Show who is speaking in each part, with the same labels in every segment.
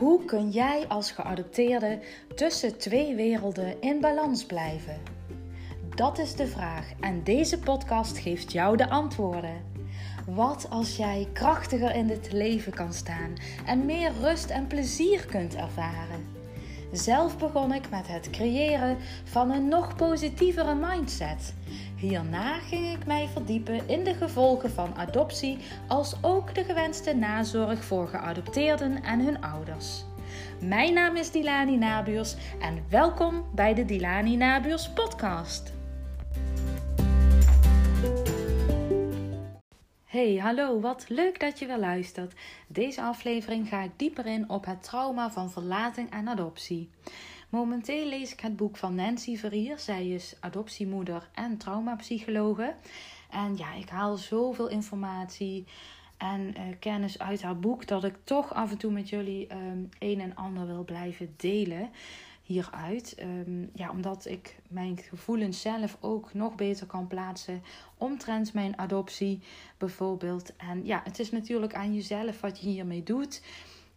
Speaker 1: Hoe kun jij als geadopteerde tussen twee werelden in balans blijven? Dat is de vraag en deze podcast geeft jou de antwoorden. Wat als jij krachtiger in dit leven kan staan en meer rust en plezier kunt ervaren? Zelf begon ik met het creëren van een nog positievere mindset. Hierna ging ik mij verdiepen in de gevolgen van adoptie, als ook de gewenste nazorg voor geadopteerden en hun ouders. Mijn naam is Dilani Nabuurs en welkom bij de Dilani Nabuurs podcast. Hey, hallo, wat leuk dat je weer luistert. Deze aflevering ga ik dieper in op het trauma van verlating en adoptie. Momenteel lees ik het boek van Nancy Verrier. Zij is adoptiemoeder en traumapsychologe. En ja, ik haal zoveel informatie en uh, kennis uit haar boek dat ik toch af en toe met jullie um, een en ander wil blijven delen hieruit. Um, ja, omdat ik mijn gevoelens zelf ook nog beter kan plaatsen omtrent mijn adoptie bijvoorbeeld. En ja, het is natuurlijk aan jezelf wat je hiermee doet.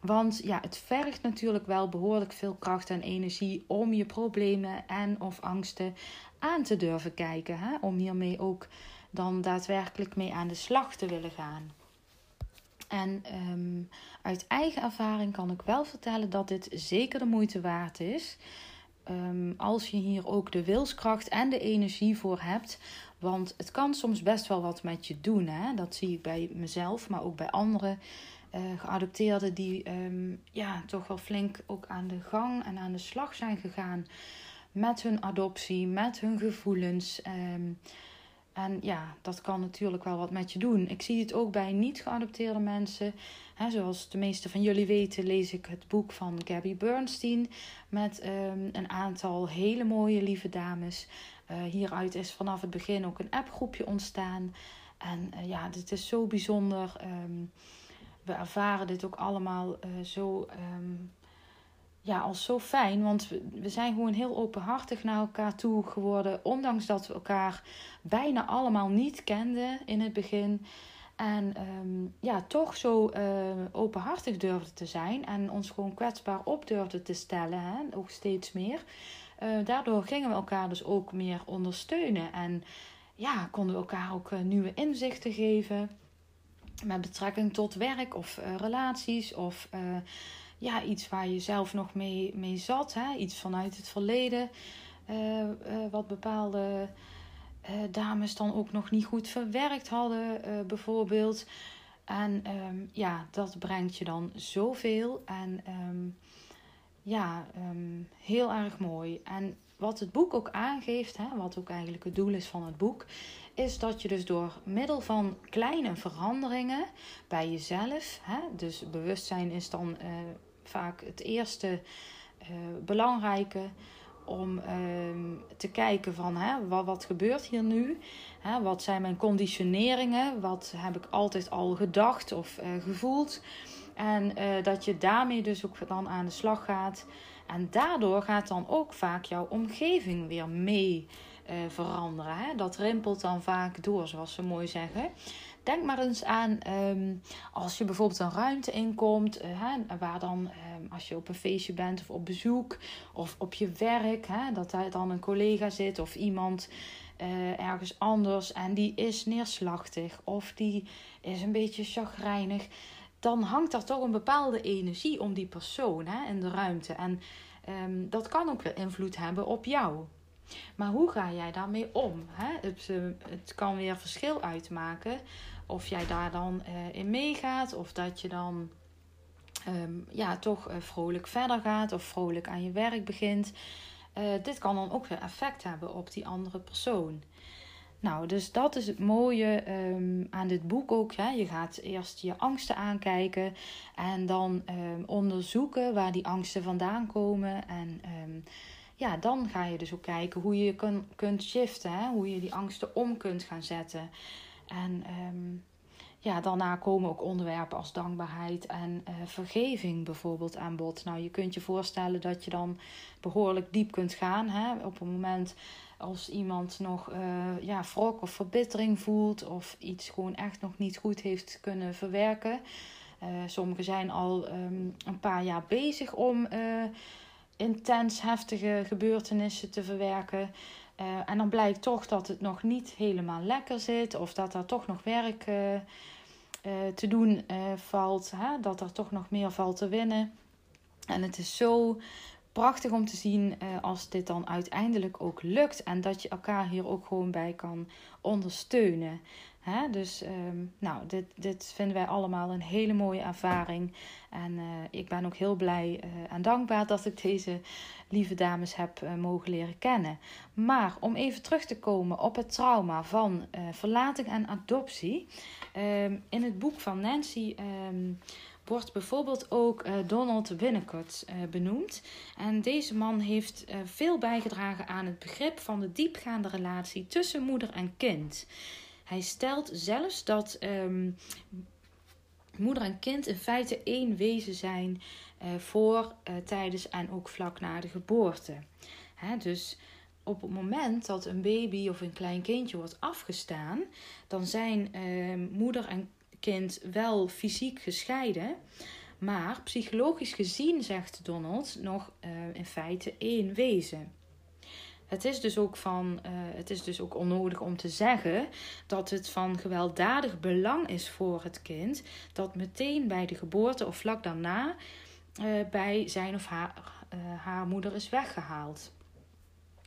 Speaker 1: Want ja, het vergt natuurlijk wel behoorlijk veel kracht en energie om je problemen en of angsten aan te durven kijken. Hè? Om hiermee ook dan daadwerkelijk mee aan de slag te willen gaan. En um, uit eigen ervaring kan ik wel vertellen dat dit zeker de moeite waard is. Um, als je hier ook de wilskracht en de energie voor hebt. Want het kan soms best wel wat met je doen. Hè? Dat zie ik bij mezelf, maar ook bij andere uh, geadopteerden die um, ja, toch wel flink ook aan de gang en aan de slag zijn gegaan met hun adoptie, met hun gevoelens. Um, en ja, dat kan natuurlijk wel wat met je doen. Ik zie het ook bij niet geadopteerde mensen. He, zoals de meeste van jullie weten, lees ik het boek van Gabby Bernstein. Met um, een aantal hele mooie, lieve dames. Uh, hieruit is vanaf het begin ook een appgroepje ontstaan. En uh, ja, dit is zo bijzonder. We ervaren dit ook allemaal uh, zo. Um, ja, als zo fijn. Want we, we zijn gewoon heel openhartig naar elkaar toe geworden. Ondanks dat we elkaar bijna allemaal niet kenden in het begin. En um, ja, toch zo uh, openhartig durfden te zijn. En ons gewoon kwetsbaar op durfden te stellen. Hè? Ook steeds meer. Uh, daardoor gingen we elkaar dus ook meer ondersteunen. En ja, konden we elkaar ook nieuwe inzichten geven. Met betrekking tot werk of relaties of ja, iets waar je zelf nog mee, mee zat. Hè? Iets vanuit het verleden. Uh, wat bepaalde dames dan ook nog niet goed verwerkt hadden, bijvoorbeeld. En um, ja, dat brengt je dan zoveel. En um, ja, um, heel erg mooi. En wat het boek ook aangeeft, hè, wat ook eigenlijk het doel is van het boek, is dat je dus door middel van kleine veranderingen bij jezelf, hè, dus bewustzijn is dan uh, vaak het eerste uh, belangrijke om uh, te kijken van hè, wat, wat gebeurt hier nu? Hè, wat zijn mijn conditioneringen? Wat heb ik altijd al gedacht of uh, gevoeld? En dat je daarmee dus ook dan aan de slag gaat. En daardoor gaat dan ook vaak jouw omgeving weer mee veranderen. Hè? Dat rimpelt dan vaak door, zoals ze mooi zeggen. Denk maar eens aan um, als je bijvoorbeeld een ruimte inkomt, uh, hè, waar dan um, als je op een feestje bent of op bezoek of op je werk, hè, dat daar dan een collega zit of iemand uh, ergens anders en die is neerslachtig of die is een beetje chagrijnig, dan hangt er toch een bepaalde energie om die persoon hè, in de ruimte. En um, dat kan ook weer invloed hebben op jou. Maar hoe ga jij daarmee om? Het, het kan weer verschil uitmaken of jij daar dan uh, in meegaat of dat je dan um, ja, toch uh, vrolijk verder gaat of vrolijk aan je werk begint. Dit kan dan ook weer effect hebben op die andere persoon. Nou, dus dat is het mooie um, aan dit boek ook. Hè. Je gaat eerst je angsten aankijken en dan um, onderzoeken waar die angsten vandaan komen. En ja, dan ga je dus ook kijken hoe je kun, kunt shiften, hoe je die angsten om kunt gaan zetten. En um, ja, daarna komen ook onderwerpen als dankbaarheid en uh, vergeving bijvoorbeeld aan bod. Nou, je kunt je voorstellen dat je dan behoorlijk diep kunt gaan. Hè? Op een moment als iemand nog uh, ja, wrok of verbittering voelt of iets gewoon echt nog niet goed heeft kunnen verwerken. sommigen zijn al ehm, een paar jaar bezig om intens heftige gebeurtenissen te verwerken. en dan blijkt toch dat het nog niet helemaal lekker zit, of dat er toch nog werk te doen valt, hè? dat er toch nog meer valt te winnen. En het is zo prachtig om te zien als dit dan uiteindelijk ook lukt. En dat je elkaar hier ook gewoon bij kan ondersteunen. Dus um, nou, dit, dit vinden wij allemaal een hele mooie ervaring. En uh, ik ben ook heel blij uh, en dankbaar dat ik deze lieve dames heb mogen leren kennen. Maar om even terug te komen op het trauma van verlating en adoptie. Um, in het boek van Nancy. Um, wordt bijvoorbeeld ook Donald Winnicott benoemd. En deze man heeft veel bijgedragen aan het begrip van de diepgaande relatie tussen moeder en kind. Hij stelt zelfs dat um, moeder en kind in feite één wezen zijn voor, tijdens en ook vlak na de geboorte. Hè, dus op het moment dat een baby of een klein kindje wordt afgestaan, dan zijn ehm, moeder en kind wel fysiek gescheiden. Maar psychologisch gezien, zegt Donald, nog uh, in feite één wezen. Het is, dus ook van, uh, het is dus ook onnodig om te zeggen dat het van gewelddadig belang is voor het kind dat meteen bij de geboorte of vlak daarna uh, bij zijn of haar, haar moeder is weggehaald.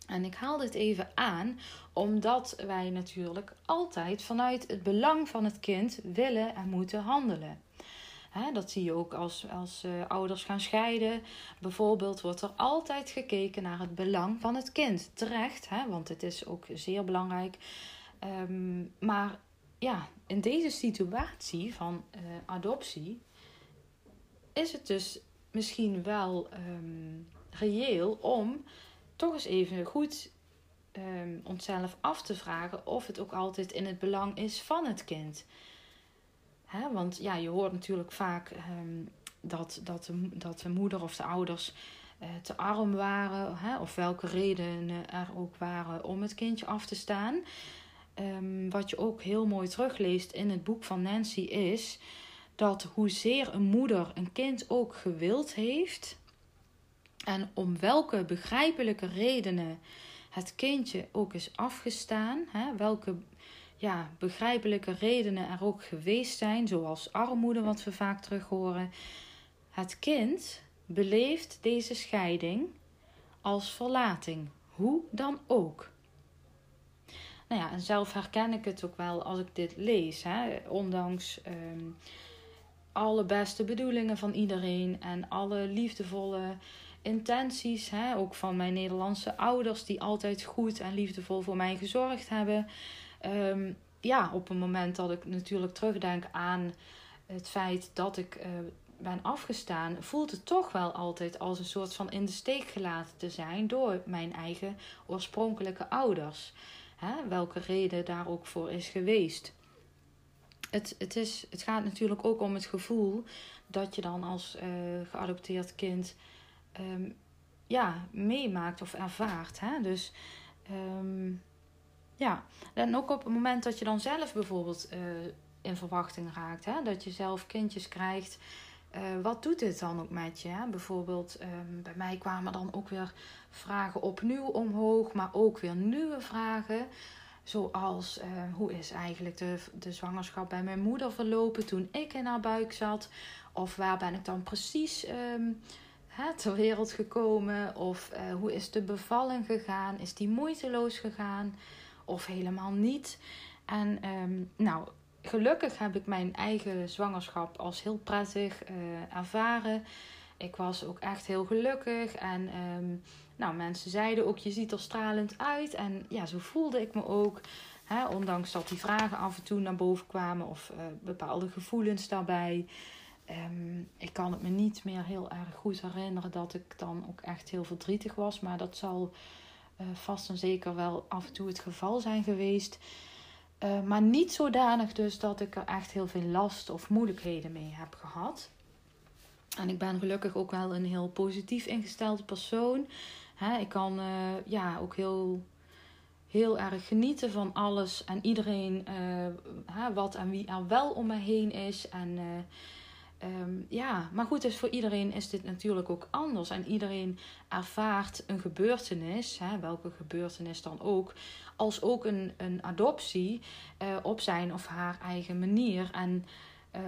Speaker 1: En ik haal dit even aan omdat wij natuurlijk altijd vanuit het belang van het kind willen en moeten handelen. Dat zie je ook als, als uh, ouders gaan scheiden. Bijvoorbeeld wordt er altijd gekeken naar het belang van het kind. Terecht, want het is ook zeer belangrijk. Um, maar ja, in deze situatie van uh, adoptie is het dus misschien wel um, reëel om toch eens even goed um, onszelf af te vragen of het ook altijd in het belang is van het kind. Hè? Want ja, je hoort natuurlijk vaak um, dat, dat, de, dat de moeder of de ouders uh, te arm waren, hè? of welke redenen er ook waren om het kindje af te staan. Um, wat je ook heel mooi terugleest in het boek van Nancy is dat hoezeer een moeder een kind ook gewild heeft, en om welke begrijpelijke redenen het kindje ook is afgestaan, hè, welke ja, begrijpelijke redenen er ook geweest zijn, zoals armoede, wat we vaak terug horen. Het kind beleeft deze scheiding als verlating, hoe dan ook. Nou ja, en zelf herken ik het ook wel als ik dit lees, hè, ondanks um, alle beste bedoelingen van iedereen en alle liefdevolle intenties, hè, ook van mijn Nederlandse ouders, die altijd goed en liefdevol voor mij gezorgd hebben. Um, ja, op een moment dat ik natuurlijk terugdenk aan het feit dat ik uh, ben afgestaan, voelt het toch wel altijd als een soort van in de steek gelaten te zijn door mijn eigen oorspronkelijke ouders. Hè, welke reden daar ook voor is geweest. Het, het, is, het gaat natuurlijk ook om het gevoel dat je dan als uh, geadopteerd kind um, ja, meemaakt of ervaart. Hè? Dus um, ja, en ook op het moment dat je dan zelf bijvoorbeeld uh, in verwachting raakt, hè? dat je zelf kindjes krijgt. Uh, wat doet dit dan ook met je? Hè? Bijvoorbeeld, um, bij mij kwamen dan ook weer vragen opnieuw omhoog, maar ook weer nieuwe vragen. Zoals, uh, hoe is eigenlijk de, de zwangerschap bij mijn moeder verlopen toen ik in haar buik zat? Of waar ben ik dan precies um, hè, ter wereld gekomen? Of hoe is de bevalling gegaan? Is die moeiteloos gegaan? Of helemaal niet? En um, nou, gelukkig heb ik mijn eigen zwangerschap als heel prettig uh, ervaren. Ik was ook echt heel gelukkig. En um, nou, mensen zeiden ook, je ziet er stralend uit. En ja, zo voelde ik me ook. Hè, ondanks dat die vragen af en toe naar boven kwamen of uh, bepaalde gevoelens daarbij. Um, ik kan het me niet meer heel erg goed herinneren dat ik dan ook echt heel verdrietig was. Maar dat zal uh, vast en zeker wel af en toe het geval zijn geweest. Uh, maar niet zodanig dus dat ik er echt heel veel last of moeilijkheden mee heb gehad. En ik ben gelukkig ook wel een heel positief ingestelde persoon. Ik kan uh, ja, ook heel, heel erg genieten van alles en iedereen, wat en wie er wel om me heen is. En Ehm, ja, maar goed, dus voor iedereen is dit natuurlijk ook anders. En iedereen ervaart een gebeurtenis, hè, welke gebeurtenis dan ook, als ook een, een adoptie uh, op zijn of haar eigen manier. En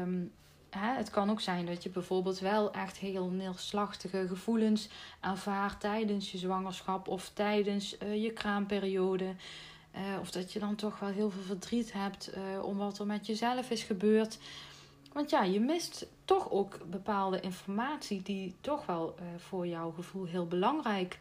Speaker 1: um, hè, het kan ook zijn dat je bijvoorbeeld wel echt heel neerslachtige gevoelens ervaart tijdens je zwangerschap of tijdens uh, je kraamperiode. Uh, of dat je dan toch wel heel veel verdriet hebt om wat er met jezelf is gebeurd. Want ja, je mist toch ook bepaalde informatie die toch wel uh, voor jouw gevoel heel belangrijk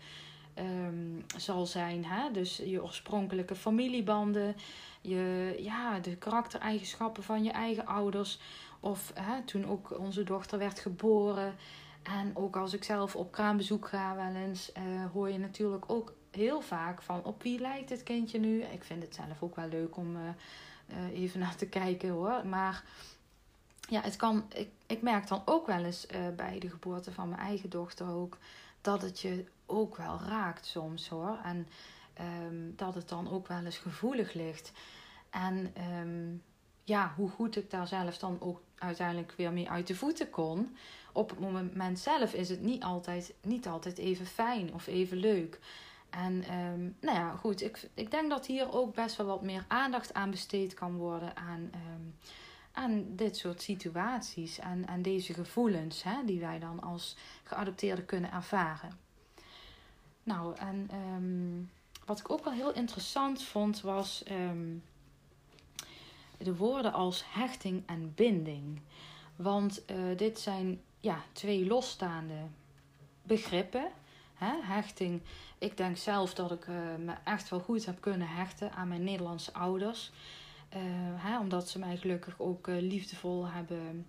Speaker 1: um, zal zijn. Hè? Dus je oorspronkelijke familiebanden, je, ja, de karaktereigenschappen van je eigen ouders. Of hè, toen ook onze dochter werd geboren. En ook als ik zelf op kraambezoek ga, wel eens uh, hoor je natuurlijk ook heel vaak van op wie lijkt het kindje nu. Ik vind het zelf ook wel leuk om uh, even naar te kijken hoor. Maar ja, het kan, ik, ik merk dan ook wel eens uh, bij de geboorte van mijn eigen dochter ook dat het je ook wel raakt soms hoor. En um, dat het dan ook wel eens gevoelig ligt. En um, ja, hoe goed ik daar zelf dan ook uiteindelijk weer mee uit de voeten kon. Op het moment zelf is het niet altijd, niet altijd even fijn of even leuk. En um, nou ja, goed, ik, ik denk dat hier ook best wel wat meer aandacht aan besteed kan worden aan aan dit soort situaties, aan, aan deze gevoelens hè, die wij dan als geadopteerden kunnen ervaren. Nou, en um, wat ik ook wel heel interessant vond was um, de woorden als hechting en binding. Want uh, dit zijn ja, twee losstaande begrippen. Hechting, ik denk zelf dat ik uh, me echt wel goed heb kunnen hechten aan mijn Nederlandse ouders. Uh, hè, omdat ze mij gelukkig ook uh, liefdevol hebben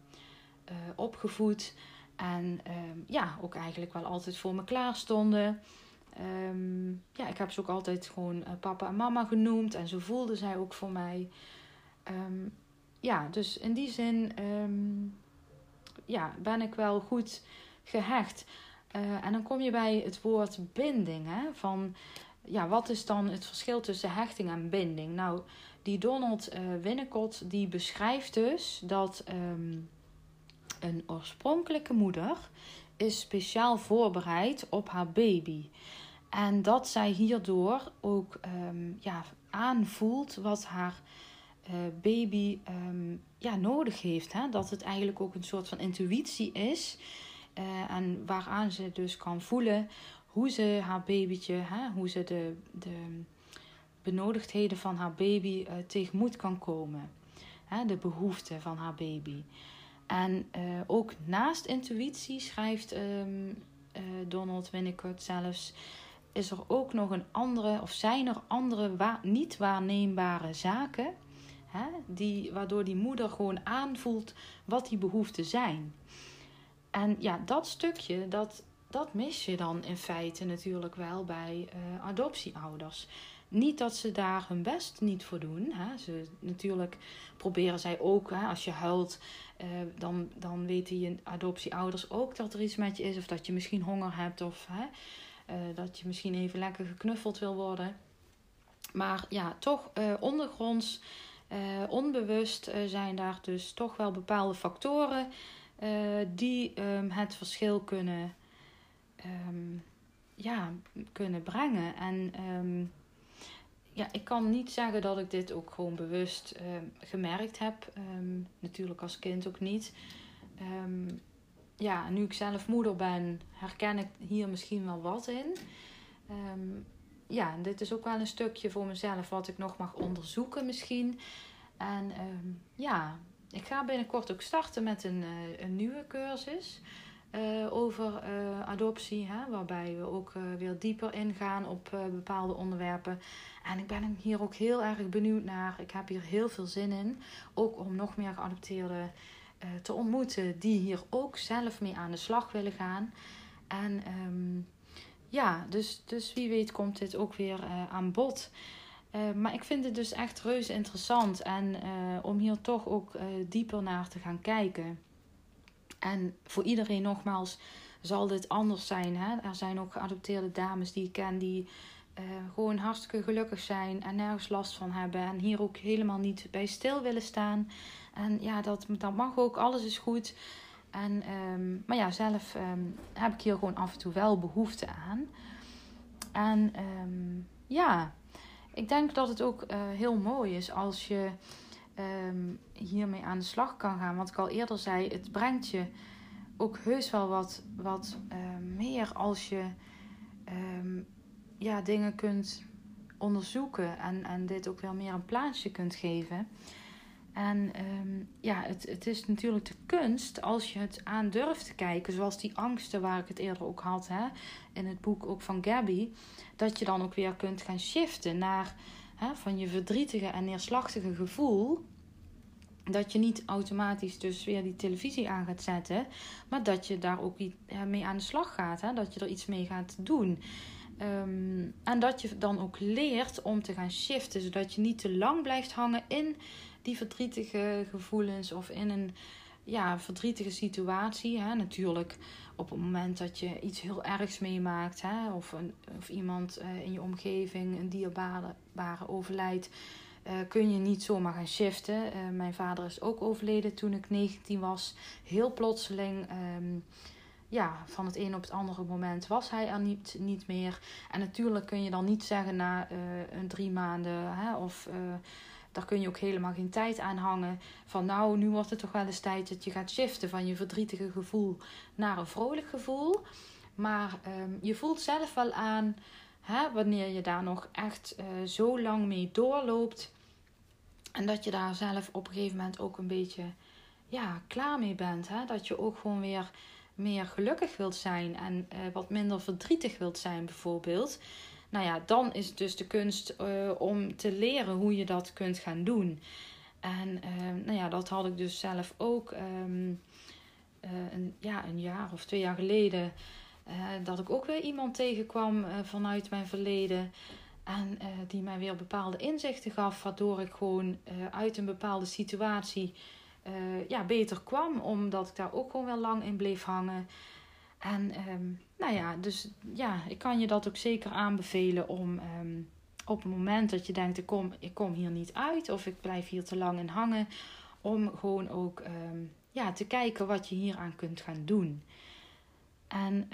Speaker 1: uh, opgevoed. En ehm, ja, ook eigenlijk wel altijd voor me klaar stonden. Um, ja, ik heb ze ook altijd gewoon papa en mama genoemd. En zo voelden zij ook voor mij. Um, ja, dus in die zin ja, ben ik wel goed gehecht. en dan kom je bij het woord binding. Hè, van, ja, wat is dan het verschil tussen hechting en binding? Nou, die Donald uh, Winnicott die beschrijft dus dat um, een oorspronkelijke moeder is speciaal voorbereid op haar baby. En dat zij hierdoor ook um, ja, aanvoelt wat haar uh, baby um, ja, nodig heeft. Hè? Dat het eigenlijk ook een soort van intuïtie is. Uh, en waaraan ze dus kan voelen hoe ze haar babytje, hè, hoe ze de, de benodigdheden van haar baby uh, tegemoet kan komen. Hè, de behoeften van haar baby. En uh, ook naast intuïtie schrijft um, uh, Donald Winnicott zelfs. Is er ook nog een andere, of zijn er andere niet waarneembare zaken, hè, die, waardoor die moeder gewoon aanvoelt wat die behoeften zijn. En ja, dat stukje, dat, dat mis je dan in feite natuurlijk wel bij adoptieouders. Niet dat ze daar hun best niet voor doen. Hè. Ze, natuurlijk proberen zij ook, hè, als je huilt, uh, dan, dan weten je adoptieouders ook dat er iets met je is. Of dat je misschien honger hebt of hè, uh, dat je misschien even lekker geknuffeld wil worden. Maar ja, toch uh, ondergronds, onbewust zijn daar dus toch wel bepaalde factoren die um, het verschil kunnen, um, ja, kunnen brengen. En um, ja, ik kan niet zeggen dat ik dit ook gewoon bewust um, gemerkt heb. Um, natuurlijk als kind ook niet. Um, ja, nu ik zelf moeder ben, herken ik hier misschien wel wat in. ja, dit is ook wel een stukje voor mezelf wat ik nog mag onderzoeken misschien. En ja, ik ga binnenkort ook starten met een, uh, een nieuwe cursus. Uh, over uh, adoptie, hè, waarbij we ook uh, weer dieper ingaan op bepaalde onderwerpen. En ik ben hier ook heel erg benieuwd naar. Ik heb hier heel veel zin in. Ook om nog meer geadopteerden te ontmoeten die hier ook zelf mee aan de slag willen gaan. En um, ja, dus, dus wie weet komt dit ook weer aan bod. Maar ik vind het dus echt reuze interessant. En om hier toch ook dieper naar te gaan kijken. En voor iedereen nogmaals zal dit anders zijn. Hè? Er zijn ook geadopteerde dames die ik ken die uh, gewoon hartstikke gelukkig zijn en nergens last van hebben. En hier ook helemaal niet bij stil willen staan. En ja, dat, dat mag ook, alles is goed. En, ehm, maar ja, zelf ehm, heb ik hier gewoon af en toe wel behoefte aan. En ehm, ja, ik denk dat het ook uh, heel mooi is als je hiermee aan de slag kan gaan. Wat ik al eerder zei, het brengt je ook heus wel wat, wat meer als je ja, dingen kunt onderzoeken en, en dit ook wel meer een plaatsje kunt geven. En ehm, ja, het, het is natuurlijk de kunst als je het aan durft te kijken, zoals die angsten waar ik het eerder ook had hè, in het boek ook van Gabby, dat je dan ook weer kunt gaan shiften naar hè, van je verdrietige en neerslachtige gevoel. Dat je niet automatisch dus weer die televisie aan gaat zetten, maar dat je daar ook mee aan de slag gaat, hè, dat je er iets mee gaat doen. Ehm, en dat je dan ook leert om te gaan shiften, zodat je niet te lang blijft hangen in die verdrietige gevoelens of in een ja, verdrietige situatie. Hè? Natuurlijk op het moment dat je iets heel ergs meemaakt, hè? Of, een, of iemand eh, in je omgeving een dierbare overlijdt. Uh, kun je niet zomaar gaan shiften. Uh, mijn vader is ook overleden toen ik 19 was. Heel plotseling. Um, ja, van het een op het andere moment was hij er niet, niet meer. En natuurlijk kun je dan niet zeggen na een drie maanden hè, of daar kun je ook helemaal geen tijd aan hangen. Van nou, nu wordt het toch wel eens tijd dat je gaat shiften van je verdrietige gevoel naar een vrolijk gevoel. Maar ehm, je voelt zelf wel aan hè, wanneer je daar nog echt uh, zo lang mee doorloopt. En dat je daar zelf op een gegeven moment ook een beetje ja, klaar mee bent. Hè? Dat je ook gewoon weer meer gelukkig wilt zijn en uh, wat minder verdrietig wilt zijn, bijvoorbeeld. Nou ja, dan is het dus de kunst uh, om te leren hoe je dat kunt gaan doen. En uh, nou ja, dat had ik dus zelf ook um, uh, een, ja, een jaar of twee jaar geleden. dat ik ook weer iemand tegenkwam vanuit mijn verleden. En die mij weer bepaalde inzichten gaf, waardoor ik gewoon uit een bepaalde situatie ja, beter kwam. Omdat ik daar ook gewoon wel lang in bleef hangen. En um, nou ja, dus ja, ik kan je dat ook zeker aanbevelen om um, op het moment dat je denkt, ik kom, ik kom hier niet uit of ik blijf hier te lang in hangen, om gewoon ook um, ja, te kijken wat je hieraan kunt gaan doen. En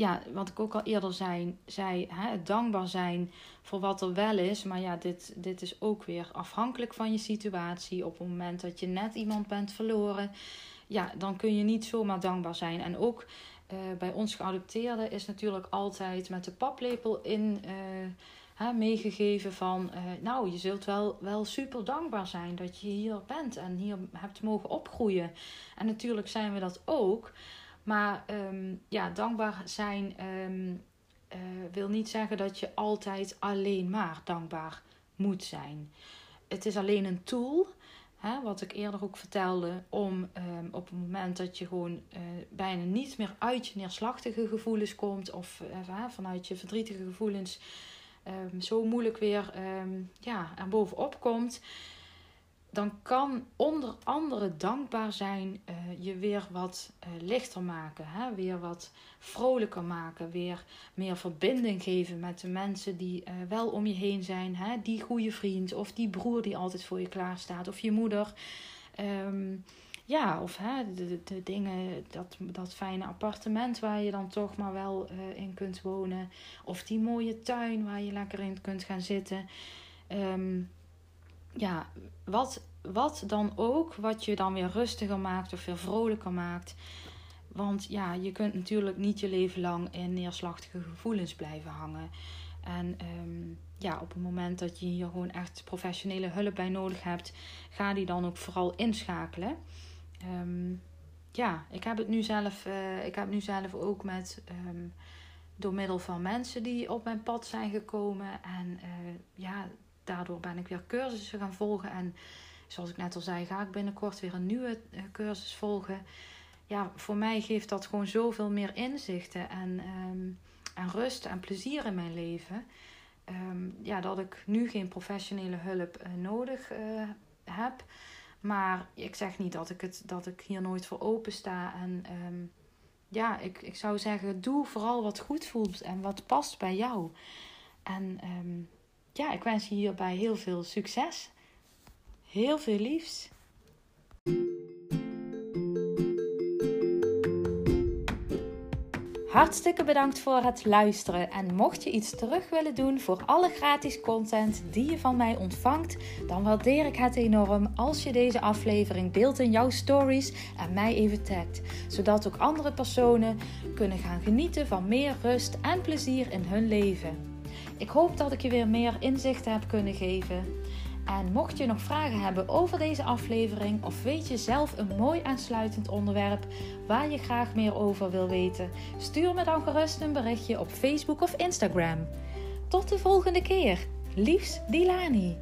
Speaker 1: ja, wat ik ook al eerder zei, zei hè, het dankbaar zijn voor wat er wel is. Maar ja, dit, dit is ook weer afhankelijk van je situatie. Op het moment dat je net iemand bent verloren, ja, dan kun je niet zomaar dankbaar zijn. En ook uh, bij ons geadopteerden is natuurlijk altijd met de paplepel in uh, meegegeven van... Uh, nou, je zult wel, wel super dankbaar zijn dat je hier bent en hier hebt mogen opgroeien. En natuurlijk zijn we dat ook. Maar um, ja, dankbaar zijn um, wil niet zeggen dat je altijd alleen maar dankbaar moet zijn. Het is alleen een tool Hè, wat ik eerder ook vertelde, om um, op het moment dat je gewoon uh, bijna niet meer uit je neerslachtige gevoelens komt of uh, vanuit je verdrietige gevoelens um, zo moeilijk weer um, ja, er bovenop komt, dan kan onder andere dankbaar zijn uh, je weer wat uh, lichter maken. Hè? Weer wat vrolijker maken. Weer meer verbinding geven met de mensen die uh, wel om je heen zijn. Hè? Die goede vriend of die broer die altijd voor je klaar staat. Of je moeder. Um, ja, of hè, de, de dingen, dat, dat fijne appartement waar je dan toch maar wel in kunt wonen. Of die mooie tuin waar je lekker in kunt gaan zitten. Um, ja, wat, wat dan ook, wat je dan weer rustiger maakt of weer vrolijker maakt. Want ja, je kunt natuurlijk niet je leven lang in neerslachtige gevoelens blijven hangen. En um, ja, op het moment dat je hier gewoon echt professionele hulp bij nodig hebt, ga die dan ook vooral inschakelen. Um, ja, ik heb het nu zelf, uh, ik heb nu zelf ook met um, door middel van mensen die op mijn pad zijn gekomen. En uh, ja, daardoor ben ik weer cursussen gaan volgen. En zoals ik net al zei, ga ik binnenkort weer een nieuwe uh, cursus volgen. Ja, voor mij geeft dat gewoon zoveel meer inzichten en, um, en rust en plezier in mijn leven. Um, ja, dat ik nu geen professionele hulp uh, nodig uh, heb. Maar ik zeg niet dat ik, het, dat ik hier nooit voor open sta. En um, ja, ik, ik zou zeggen, doe vooral wat goed voelt en wat past bij jou. En ja, ik wens je hierbij heel veel succes. Heel veel liefs. Hartstikke bedankt voor het luisteren. En mocht je iets terug willen doen voor alle gratis content die je van mij ontvangt, dan waardeer ik het enorm als je deze aflevering deelt in jouw stories en mij even tagt. Zodat ook andere personen kunnen gaan genieten van meer rust en plezier in hun leven. Ik hoop dat ik je weer meer inzichten heb kunnen geven. En mocht je nog vragen hebben over deze aflevering of weet je zelf een mooi aansluitend onderwerp waar je graag meer over wil weten, stuur me dan gerust een berichtje op Facebook of Instagram. Tot de volgende keer. Liefs Dilani.